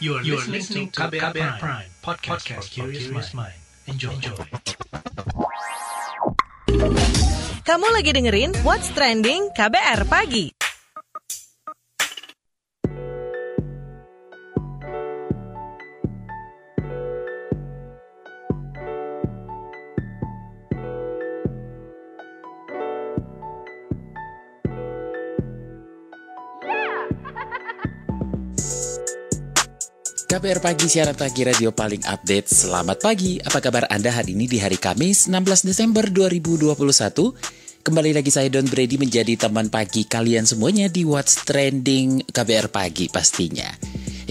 You are, you are listening to KBR, KBR Prime, Prime podcast, podcast for curious mind. Enjoy. Enjoy. Kamu lagi dengerin What's Trending KBR Pagi. KBR Pagi, siaran pagi radio paling update. Selamat pagi, apa kabar Anda hari ini di hari Kamis 16 Desember 2021? Kembali lagi saya Don Brady menjadi teman pagi kalian semuanya di What's Trending KBR Pagi pastinya.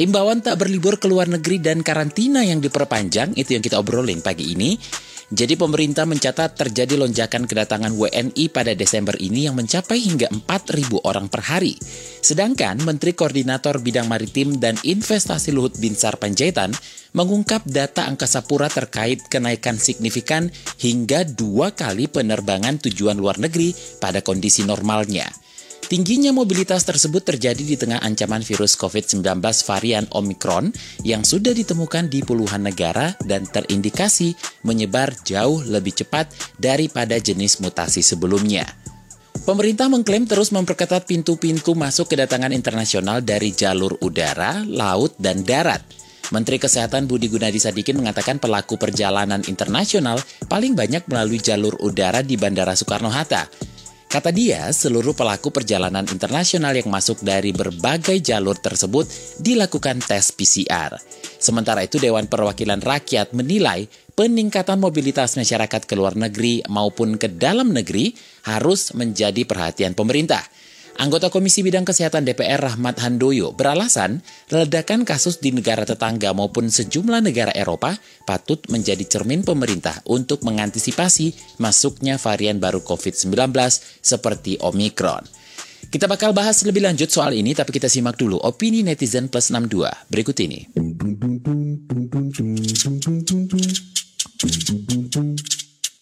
Imbauan tak berlibur ke luar negeri dan karantina yang diperpanjang, itu yang kita obrolin pagi ini. Jadi pemerintah mencatat terjadi lonjakan kedatangan WNI pada Desember ini yang mencapai hingga 4.000 orang per hari. Sedangkan Menteri Koordinator Bidang Maritim dan Investasi Luhut Binsar Panjaitan mengungkap data angkasa pura terkait kenaikan signifikan hingga dua kali penerbangan tujuan luar negeri pada kondisi normalnya. Tingginya mobilitas tersebut terjadi di tengah ancaman virus COVID-19 varian Omicron yang sudah ditemukan di puluhan negara dan terindikasi menyebar jauh lebih cepat daripada jenis mutasi sebelumnya. Pemerintah mengklaim terus memperketat pintu-pintu masuk kedatangan internasional dari jalur udara, laut, dan darat. Menteri Kesehatan Budi Gunadi Sadikin mengatakan pelaku perjalanan internasional paling banyak melalui jalur udara di Bandara Soekarno-Hatta. Kata dia, seluruh pelaku perjalanan internasional yang masuk dari berbagai jalur tersebut dilakukan tes PCR. Sementara itu, Dewan Perwakilan Rakyat menilai peningkatan mobilitas masyarakat ke luar negeri maupun ke dalam negeri harus menjadi perhatian pemerintah. Anggota Komisi Bidang Kesehatan DPR Rahmat Handoyo beralasan ledakan kasus di negara tetangga maupun sejumlah negara Eropa patut menjadi cermin pemerintah untuk mengantisipasi masuknya varian baru COVID-19 seperti Omicron. Kita bakal bahas lebih lanjut soal ini, tapi kita simak dulu opini netizen plus 62 berikut ini.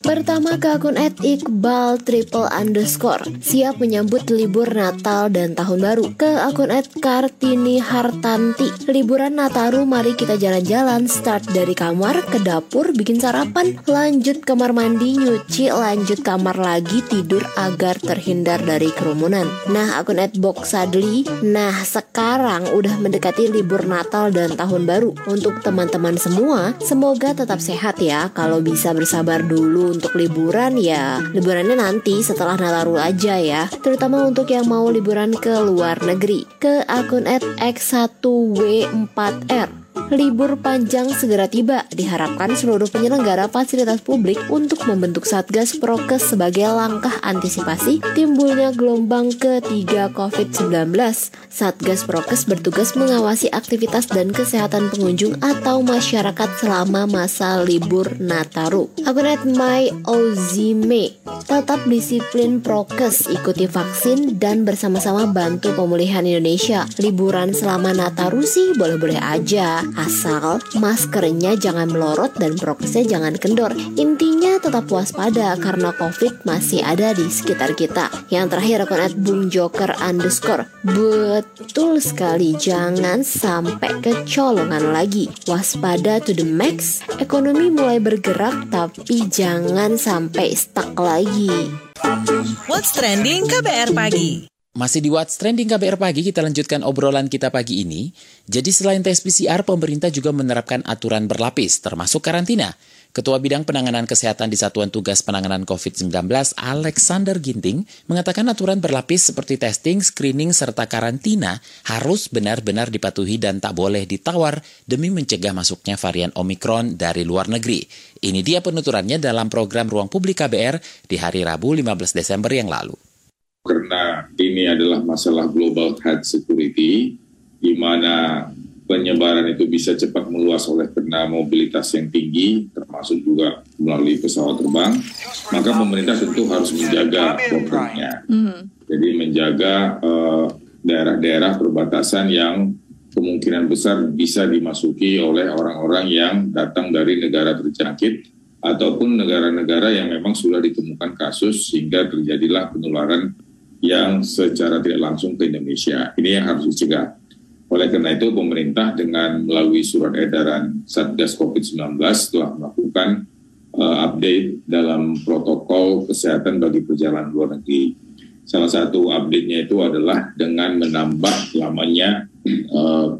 Pertama ke akun at Iqbal triple underscore. Siap menyambut libur Natal dan Tahun Baru. Ke akun at Kartini Hartanti. Liburan Nataru mari kita jalan-jalan. Start dari kamar ke dapur bikin sarapan. Lanjut kamar mandi nyuci. Lanjut kamar lagi tidur agar terhindar dari kerumunan. Nah akun at Boxadli Nah sekarang udah mendekati libur Natal dan Tahun Baru. Untuk teman-teman semua Semoga tetap sehat ya. Kalau bisa bersabar dulu untuk liburan ya. Liburannya nanti setelah Nataru aja ya. Terutama untuk yang mau liburan ke luar negeri. Ke akun x1w4r libur panjang segera tiba. Diharapkan seluruh penyelenggara fasilitas publik untuk membentuk Satgas Prokes sebagai langkah antisipasi timbulnya gelombang ketiga COVID-19. Satgas Prokes bertugas mengawasi aktivitas dan kesehatan pengunjung atau masyarakat selama masa libur Nataru. Akunet My Ozime tetap disiplin prokes, ikuti vaksin dan bersama-sama bantu pemulihan Indonesia. Liburan selama Nataru sih boleh-boleh aja. Asal maskernya jangan melorot dan prokesnya jangan kendor. Intinya tetap waspada karena COVID masih ada di sekitar kita. Yang terakhir akun at Bung Joker underscore. Betul sekali, jangan sampai kecolongan lagi. Waspada to the max. Ekonomi mulai bergerak tapi jangan sampai stuck lagi. What's trending KBR pagi? Masih di What's Trending KBR Pagi, kita lanjutkan obrolan kita pagi ini. Jadi selain tes PCR, pemerintah juga menerapkan aturan berlapis, termasuk karantina. Ketua Bidang Penanganan Kesehatan di Satuan Tugas Penanganan COVID-19, Alexander Ginting, mengatakan aturan berlapis seperti testing, screening, serta karantina harus benar-benar dipatuhi dan tak boleh ditawar demi mencegah masuknya varian Omikron dari luar negeri. Ini dia penuturannya dalam program Ruang Publik KBR di hari Rabu 15 Desember yang lalu karena ini adalah masalah global health security, di mana penyebaran itu bisa cepat meluas oleh karena mobilitas yang tinggi, termasuk juga melalui pesawat terbang, maka pemerintah tentu harus menjaga programnya. Jadi menjaga daerah daerah-daerah perbatasan yang kemungkinan besar bisa dimasuki oleh orang-orang yang datang dari negara terjangkit ataupun negara-negara yang memang sudah ditemukan kasus sehingga terjadilah penularan yang secara tidak langsung ke Indonesia. Ini yang harus dicegah. Oleh karena itu pemerintah dengan melalui surat edaran Satgas COVID-19 telah melakukan uh, update dalam protokol kesehatan bagi perjalanan luar negeri. Salah satu update-nya itu adalah dengan menambah lamanya uh,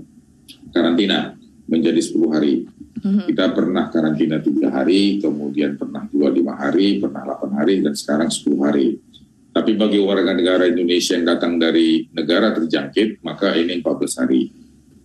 karantina menjadi 10 hari. Mm-hmm. Kita pernah karantina tiga hari, kemudian pernah dua lima hari, pernah 8 hari, dan sekarang 10 hari. Tapi bagi warga negara Indonesia yang datang dari negara terjangkit, maka ini 14 hari.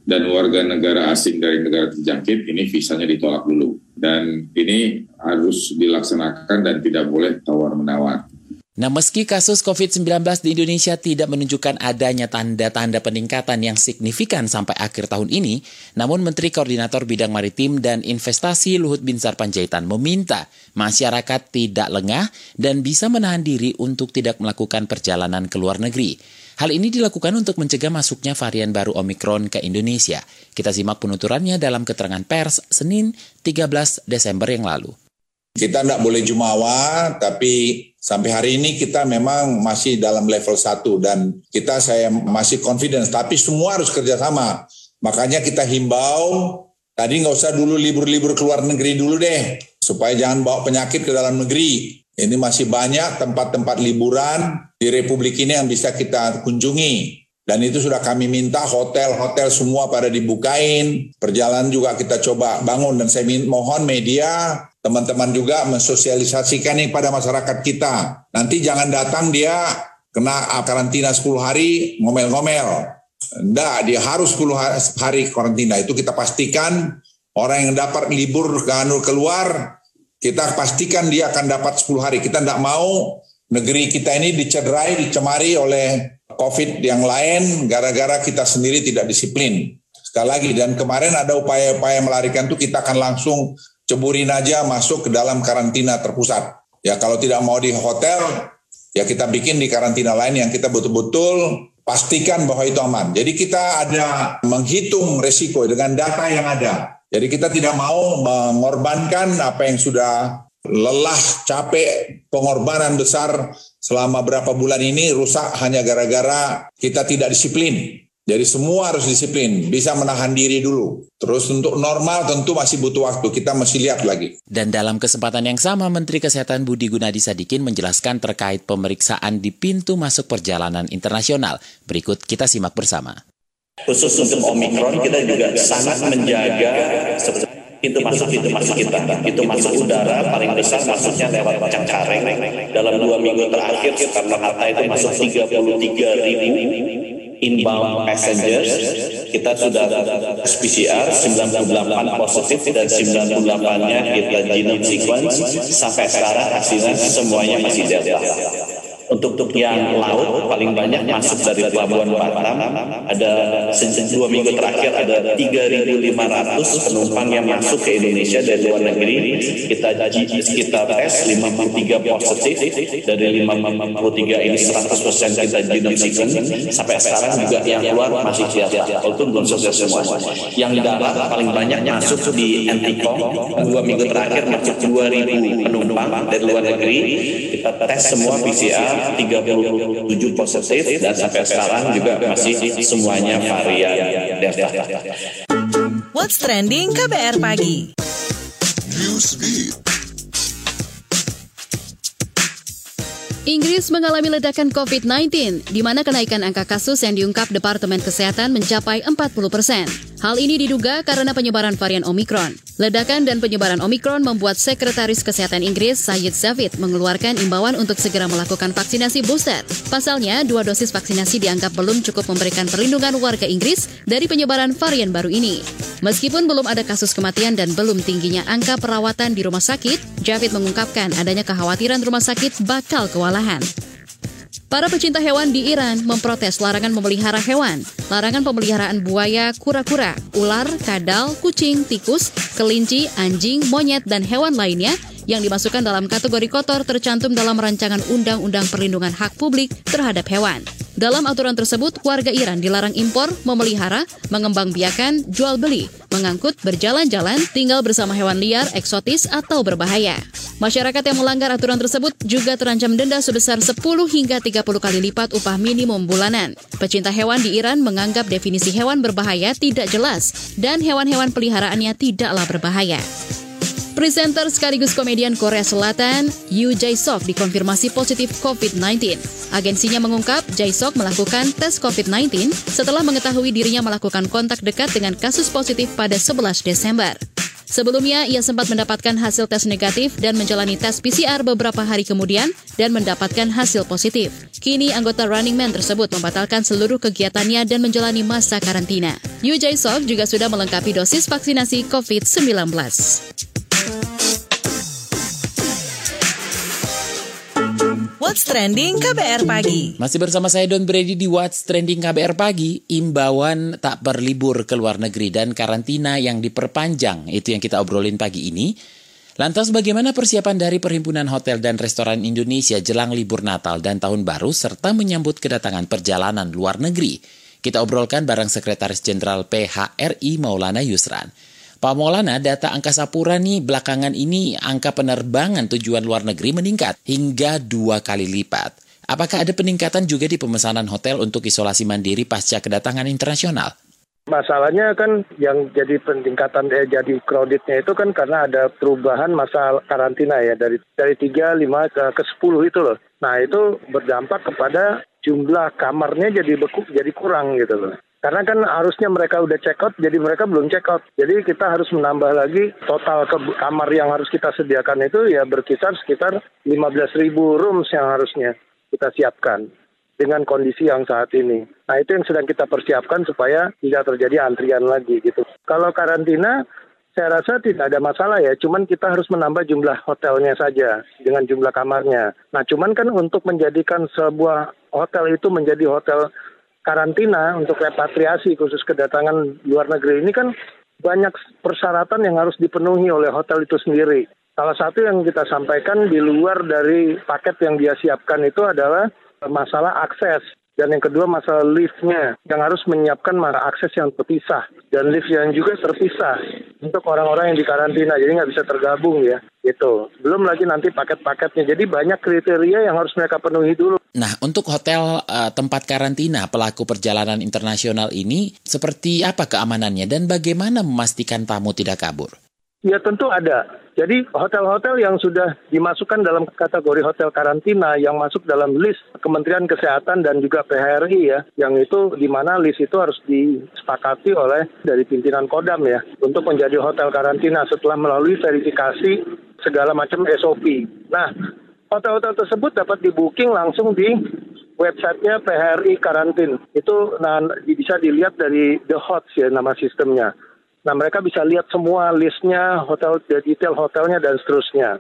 Dan warga negara asing dari negara terjangkit, ini visanya ditolak dulu. Dan ini harus dilaksanakan dan tidak boleh tawar-menawar. Nah, meski kasus COVID-19 di Indonesia tidak menunjukkan adanya tanda-tanda peningkatan yang signifikan sampai akhir tahun ini, namun Menteri Koordinator Bidang Maritim dan Investasi Luhut Binsar Panjaitan meminta masyarakat tidak lengah dan bisa menahan diri untuk tidak melakukan perjalanan ke luar negeri. Hal ini dilakukan untuk mencegah masuknya varian baru Omikron ke Indonesia. Kita simak penuturannya dalam keterangan pers Senin 13 Desember yang lalu. Kita tidak boleh jumawa, tapi sampai hari ini kita memang masih dalam level 1 dan kita saya masih confidence, tapi semua harus kerjasama. Makanya kita himbau, tadi nggak usah dulu libur-libur ke luar negeri dulu deh, supaya jangan bawa penyakit ke dalam negeri. Ini masih banyak tempat-tempat liburan di Republik ini yang bisa kita kunjungi. Dan itu sudah kami minta hotel-hotel semua pada dibukain. Perjalanan juga kita coba bangun dan saya mohon media teman-teman juga mensosialisasikan ini pada masyarakat kita. Nanti jangan datang dia kena karantina 10 hari ngomel-ngomel. Enggak, dia harus 10 hari karantina. Itu kita pastikan orang yang dapat libur keluar, kita pastikan dia akan dapat 10 hari. Kita tidak mau negeri kita ini dicederai, dicemari oleh COVID yang lain gara-gara kita sendiri tidak disiplin. Sekali lagi, dan kemarin ada upaya-upaya melarikan itu kita akan langsung ceburin aja masuk ke dalam karantina terpusat. Ya kalau tidak mau di hotel, ya kita bikin di karantina lain yang kita betul-betul pastikan bahwa itu aman. Jadi kita ada menghitung resiko dengan data yang ada. Jadi kita tidak mau mengorbankan apa yang sudah lelah, capek, pengorbanan besar selama berapa bulan ini rusak hanya gara-gara kita tidak disiplin. Jadi semua harus disiplin, bisa menahan diri dulu. Terus untuk normal tentu masih butuh waktu, kita masih lihat lagi. Dan dalam kesempatan yang sama, Menteri Kesehatan Budi Gunadi Sadikin menjelaskan terkait pemeriksaan di pintu masuk perjalanan internasional. Berikut kita simak bersama. Khusus untuk Omikron, kita juga sangat menjaga itu masuk itu masuk kita itu masuk udara paling besar masuknya lewat Cengkareng dalam dua minggu terakhir Soekarno Hatta itu masuk 33 ribu inbound passengers kita sudah PCR 98 positif dan 98-nya kita genome sequence sampai sekarang hasilnya semuanya masih delta. Untuk, untuk yang laut paling banyak masuk dari pelabuhan Batam ada dua minggu terakhir ada 3.500 penumpang yang masuk ke Indonesia dari luar negeri. Kita kita tes 53 positif. Dari 53 ini 100% kita genome sequence sampai sekarang juga yang keluar masih siapa walaupun belum selesai semua yang darat paling banyak masuk di Anticom dua minggu terakhir masuk 2.000 penumpang dari luar negeri. Kita tes semua PCR 37 positif dan sampai sekarang juga masih semuanya varian Delta. What's trending KBR pagi? Inggris mengalami ledakan COVID-19, di mana kenaikan angka kasus yang diungkap Departemen Kesehatan mencapai 40 persen. Hal ini diduga karena penyebaran varian Omikron. Ledakan dan penyebaran Omikron membuat Sekretaris Kesehatan Inggris Sayed Zavid mengeluarkan imbauan untuk segera melakukan vaksinasi booster. Pasalnya, dua dosis vaksinasi dianggap belum cukup memberikan perlindungan warga Inggris dari penyebaran varian baru ini. Meskipun belum ada kasus kematian dan belum tingginya angka perawatan di rumah sakit, Javid mengungkapkan adanya kekhawatiran rumah sakit bakal kewalahan. Para pecinta hewan di Iran memprotes larangan memelihara hewan. Larangan pemeliharaan buaya, kura-kura, ular, kadal, kucing, tikus, kelinci, anjing, monyet, dan hewan lainnya yang dimasukkan dalam kategori kotor tercantum dalam rancangan Undang-Undang Perlindungan Hak Publik terhadap Hewan. Dalam aturan tersebut, warga Iran dilarang impor, memelihara, mengembangbiakan, jual beli, mengangkut, berjalan-jalan, tinggal bersama hewan liar, eksotis, atau berbahaya. Masyarakat yang melanggar aturan tersebut juga terancam denda sebesar 10 hingga 30 kali lipat upah minimum bulanan. Pecinta hewan di Iran menganggap definisi hewan berbahaya tidak jelas dan hewan-hewan peliharaannya tidaklah berbahaya. Presenter sekaligus komedian Korea Selatan, Yoo Jae-sok dikonfirmasi positif COVID-19. Agensinya mengungkap Jae-sok melakukan tes COVID-19 setelah mengetahui dirinya melakukan kontak dekat dengan kasus positif pada 11 Desember. Sebelumnya, ia sempat mendapatkan hasil tes negatif dan menjalani tes PCR beberapa hari kemudian dan mendapatkan hasil positif. Kini, anggota Running Man tersebut membatalkan seluruh kegiatannya dan menjalani masa karantina. Yoo Jae-sok juga sudah melengkapi dosis vaksinasi COVID-19. What's Trending KBR Pagi. Masih bersama saya Don Brady di What's Trending KBR Pagi. Imbauan tak berlibur ke luar negeri dan karantina yang diperpanjang. Itu yang kita obrolin pagi ini. Lantas bagaimana persiapan dari Perhimpunan Hotel dan Restoran Indonesia jelang libur Natal dan Tahun Baru serta menyambut kedatangan perjalanan luar negeri? Kita obrolkan bareng Sekretaris Jenderal PHRI Maulana Yusran. Pak Maulana, data angkasa pura nih belakangan ini angka penerbangan tujuan luar negeri meningkat hingga dua kali lipat. Apakah ada peningkatan juga di pemesanan hotel untuk isolasi mandiri pasca kedatangan internasional? Masalahnya kan yang jadi peningkatan eh, jadi kreditnya itu kan karena ada perubahan masa karantina ya dari dari 3 5 ke, ke 10 itu loh. Nah, itu berdampak kepada jumlah kamarnya jadi beku, jadi kurang gitu loh. Karena kan harusnya mereka udah check out, jadi mereka belum check out. Jadi kita harus menambah lagi total ke kamar yang harus kita sediakan itu ya berkisar sekitar 15 ribu rooms yang harusnya kita siapkan dengan kondisi yang saat ini. Nah itu yang sedang kita persiapkan supaya tidak terjadi antrian lagi gitu. Kalau karantina saya rasa tidak ada masalah ya, cuman kita harus menambah jumlah hotelnya saja dengan jumlah kamarnya. Nah, cuman kan untuk menjadikan sebuah hotel itu menjadi hotel karantina untuk repatriasi khusus kedatangan luar negeri ini kan banyak persyaratan yang harus dipenuhi oleh hotel itu sendiri. Salah satu yang kita sampaikan di luar dari paket yang dia siapkan itu adalah masalah akses. Dan yang kedua masalah liftnya yang harus menyiapkan akses yang terpisah dan lift yang juga terpisah untuk orang-orang yang di karantina jadi nggak bisa tergabung ya gitu. Belum lagi nanti paket-paketnya jadi banyak kriteria yang harus mereka penuhi dulu. Nah untuk hotel uh, tempat karantina pelaku perjalanan internasional ini seperti apa keamanannya dan bagaimana memastikan tamu tidak kabur? Ya tentu ada. Jadi hotel-hotel yang sudah dimasukkan dalam kategori hotel karantina yang masuk dalam list Kementerian Kesehatan dan juga PHRI ya, yang itu di mana list itu harus disepakati oleh dari pimpinan Kodam ya untuk menjadi hotel karantina setelah melalui verifikasi segala macam SOP. Nah, hotel-hotel tersebut dapat di-booking langsung di websitenya PHRI Karantin. Itu nah, bisa dilihat dari The Hots ya nama sistemnya. Nah mereka bisa lihat semua listnya, hotel detail hotelnya dan seterusnya.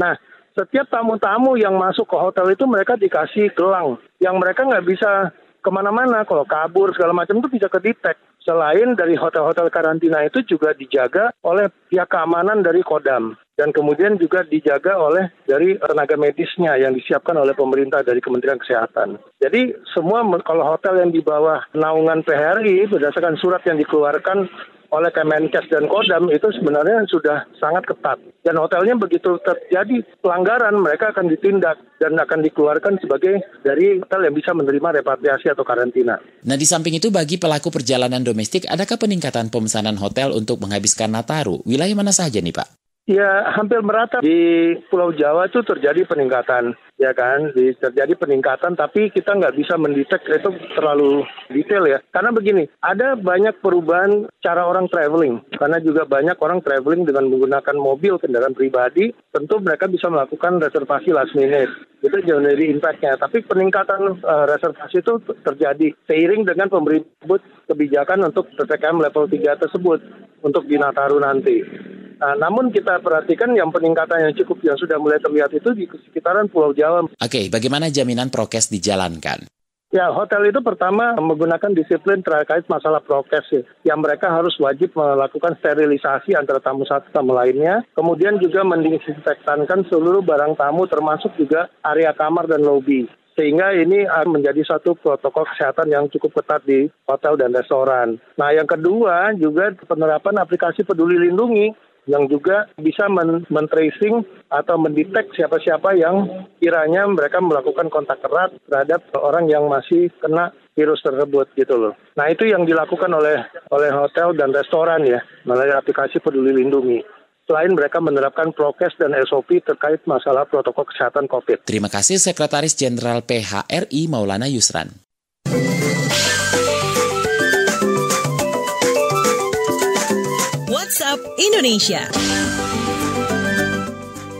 Nah setiap tamu-tamu yang masuk ke hotel itu mereka dikasih gelang yang mereka nggak bisa ke mana-mana kalau kabur segala macam itu bisa kedetek. Selain dari hotel-hotel karantina itu juga dijaga oleh pihak keamanan dari Kodam dan kemudian juga dijaga oleh dari tenaga medisnya yang disiapkan oleh pemerintah dari Kementerian Kesehatan. Jadi semua kalau hotel yang di bawah naungan PHRI berdasarkan surat yang dikeluarkan oleh Kemenkes dan Kodam itu sebenarnya sudah sangat ketat. Dan hotelnya begitu terjadi pelanggaran, mereka akan ditindak dan akan dikeluarkan sebagai dari hotel yang bisa menerima repatriasi atau karantina. Nah, di samping itu bagi pelaku perjalanan domestik, adakah peningkatan pemesanan hotel untuk menghabiskan Nataru? Wilayah mana saja nih, Pak? Ya, hampir merata di Pulau Jawa itu terjadi peningkatan, ya kan? Di, terjadi peningkatan, tapi kita nggak bisa mendetek itu terlalu detail ya. Karena begini, ada banyak perubahan cara orang traveling. Karena juga banyak orang traveling dengan menggunakan mobil kendaraan pribadi, tentu mereka bisa melakukan reservasi last minute. Itu jauh dari impact-nya. Tapi peningkatan uh, reservasi itu terjadi seiring dengan pemerintah kebijakan untuk PPKM level 3 tersebut untuk di Nataru nanti. Nah, namun kita perhatikan yang peningkatan yang cukup yang sudah mulai terlihat itu di sekitaran Pulau Jawa. Oke, bagaimana jaminan prokes dijalankan? Ya, hotel itu pertama menggunakan disiplin terkait masalah prokes ya. Yang mereka harus wajib melakukan sterilisasi antara tamu satu tamu lainnya. Kemudian juga mendisinfektankan seluruh barang tamu termasuk juga area kamar dan lobi Sehingga ini akan menjadi satu protokol kesehatan yang cukup ketat di hotel dan restoran. Nah yang kedua juga penerapan aplikasi peduli lindungi yang juga bisa men, men tracing atau mendetek siapa-siapa yang kiranya mereka melakukan kontak erat terhadap orang yang masih kena virus tersebut gitu loh. Nah itu yang dilakukan oleh oleh hotel dan restoran ya melalui aplikasi Peduli Lindungi. Selain mereka menerapkan prokes dan SOP terkait masalah protokol kesehatan COVID. Terima kasih Sekretaris Jenderal PHRI Maulana Yusran. WhatsApp Indonesia.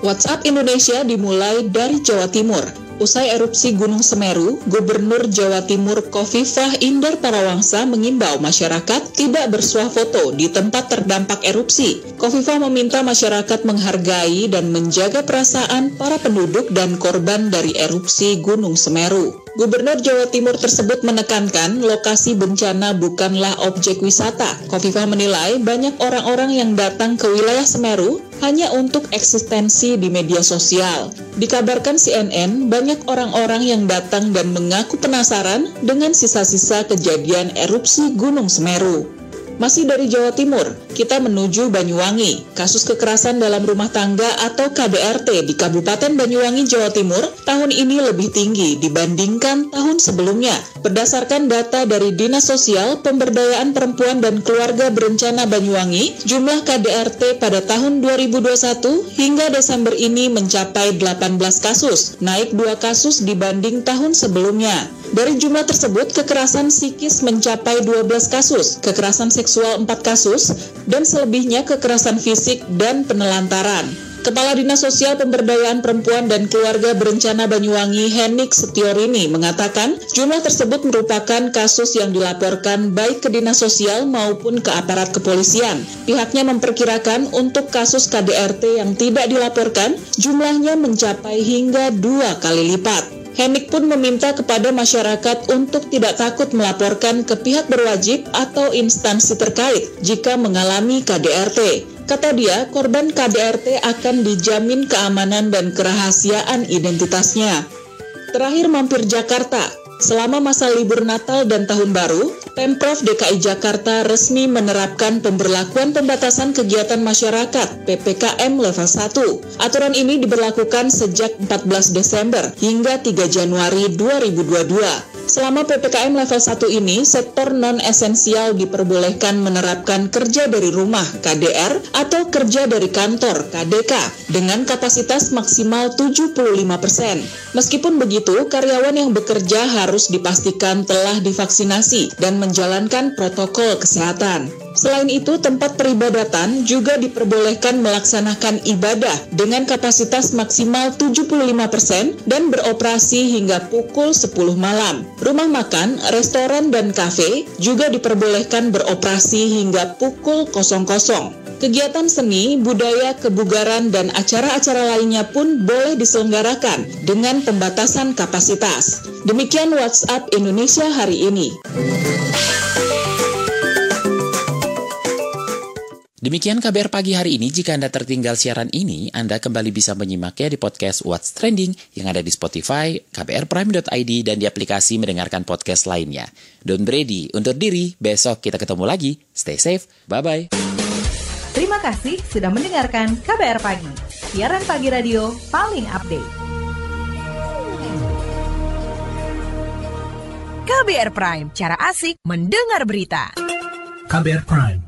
WhatsApp Indonesia dimulai dari Jawa Timur. Usai erupsi Gunung Semeru, Gubernur Jawa Timur Kofifah Indar Parawangsa mengimbau masyarakat tidak bersuah foto di tempat terdampak erupsi. Kofifah meminta masyarakat menghargai dan menjaga perasaan para penduduk dan korban dari erupsi Gunung Semeru. Gubernur Jawa Timur tersebut menekankan lokasi bencana bukanlah objek wisata. Kofifah menilai banyak orang-orang yang datang ke wilayah Semeru hanya untuk eksistensi di media sosial. Dikabarkan CNN, banyak orang-orang yang datang dan mengaku penasaran dengan sisa-sisa kejadian erupsi Gunung Semeru. Masih dari Jawa Timur, kita menuju Banyuwangi. Kasus kekerasan dalam rumah tangga atau KDRT di Kabupaten Banyuwangi, Jawa Timur tahun ini lebih tinggi dibandingkan tahun sebelumnya. Berdasarkan data dari Dinas Sosial, Pemberdayaan Perempuan dan Keluarga Berencana Banyuwangi, jumlah KDRT pada tahun 2021 hingga Desember ini mencapai 18 kasus, naik 2 kasus dibanding tahun sebelumnya. Dari jumlah tersebut, kekerasan psikis mencapai 12 kasus, kekerasan seksual 4 kasus, dan selebihnya kekerasan fisik dan penelantaran. Kepala Dinas Sosial Pemberdayaan Perempuan dan Keluarga Berencana Banyuwangi Henik Setiorini mengatakan jumlah tersebut merupakan kasus yang dilaporkan baik ke Dinas Sosial maupun ke aparat kepolisian. Pihaknya memperkirakan untuk kasus KDRT yang tidak dilaporkan jumlahnya mencapai hingga dua kali lipat. Henik pun meminta kepada masyarakat untuk tidak takut melaporkan ke pihak berwajib atau instansi terkait jika mengalami KDRT. Kata dia, korban KDRT akan dijamin keamanan dan kerahasiaan identitasnya. Terakhir mampir Jakarta, Selama masa libur Natal dan Tahun Baru, Pemprov DKI Jakarta resmi menerapkan pemberlakuan pembatasan kegiatan masyarakat PPKM level 1. Aturan ini diberlakukan sejak 14 Desember hingga 3 Januari 2022. Selama PPKM level 1 ini, sektor non-esensial diperbolehkan menerapkan kerja dari rumah KDR atau kerja dari kantor KDK dengan kapasitas maksimal 75%. Meskipun begitu, karyawan yang bekerja harus dipastikan telah divaksinasi dan menjalankan protokol kesehatan. Selain itu, tempat peribadatan juga diperbolehkan melaksanakan ibadah dengan kapasitas maksimal 75% dan beroperasi hingga pukul 10 malam. Rumah makan, restoran, dan kafe juga diperbolehkan beroperasi hingga pukul 00. Kegiatan seni, budaya, kebugaran, dan acara-acara lainnya pun boleh diselenggarakan dengan pembatasan kapasitas. Demikian WhatsApp Indonesia hari ini. Demikian KBR pagi hari ini. Jika Anda tertinggal siaran ini, Anda kembali bisa menyimaknya di podcast What's Trending yang ada di Spotify, kbrprime.id, dan di aplikasi mendengarkan podcast lainnya. Don't Brady, untuk diri, besok kita ketemu lagi. Stay safe, bye-bye. Terima kasih sudah mendengarkan KBR Pagi, siaran pagi radio paling update. KBR Prime, cara asik mendengar berita. KBR Prime,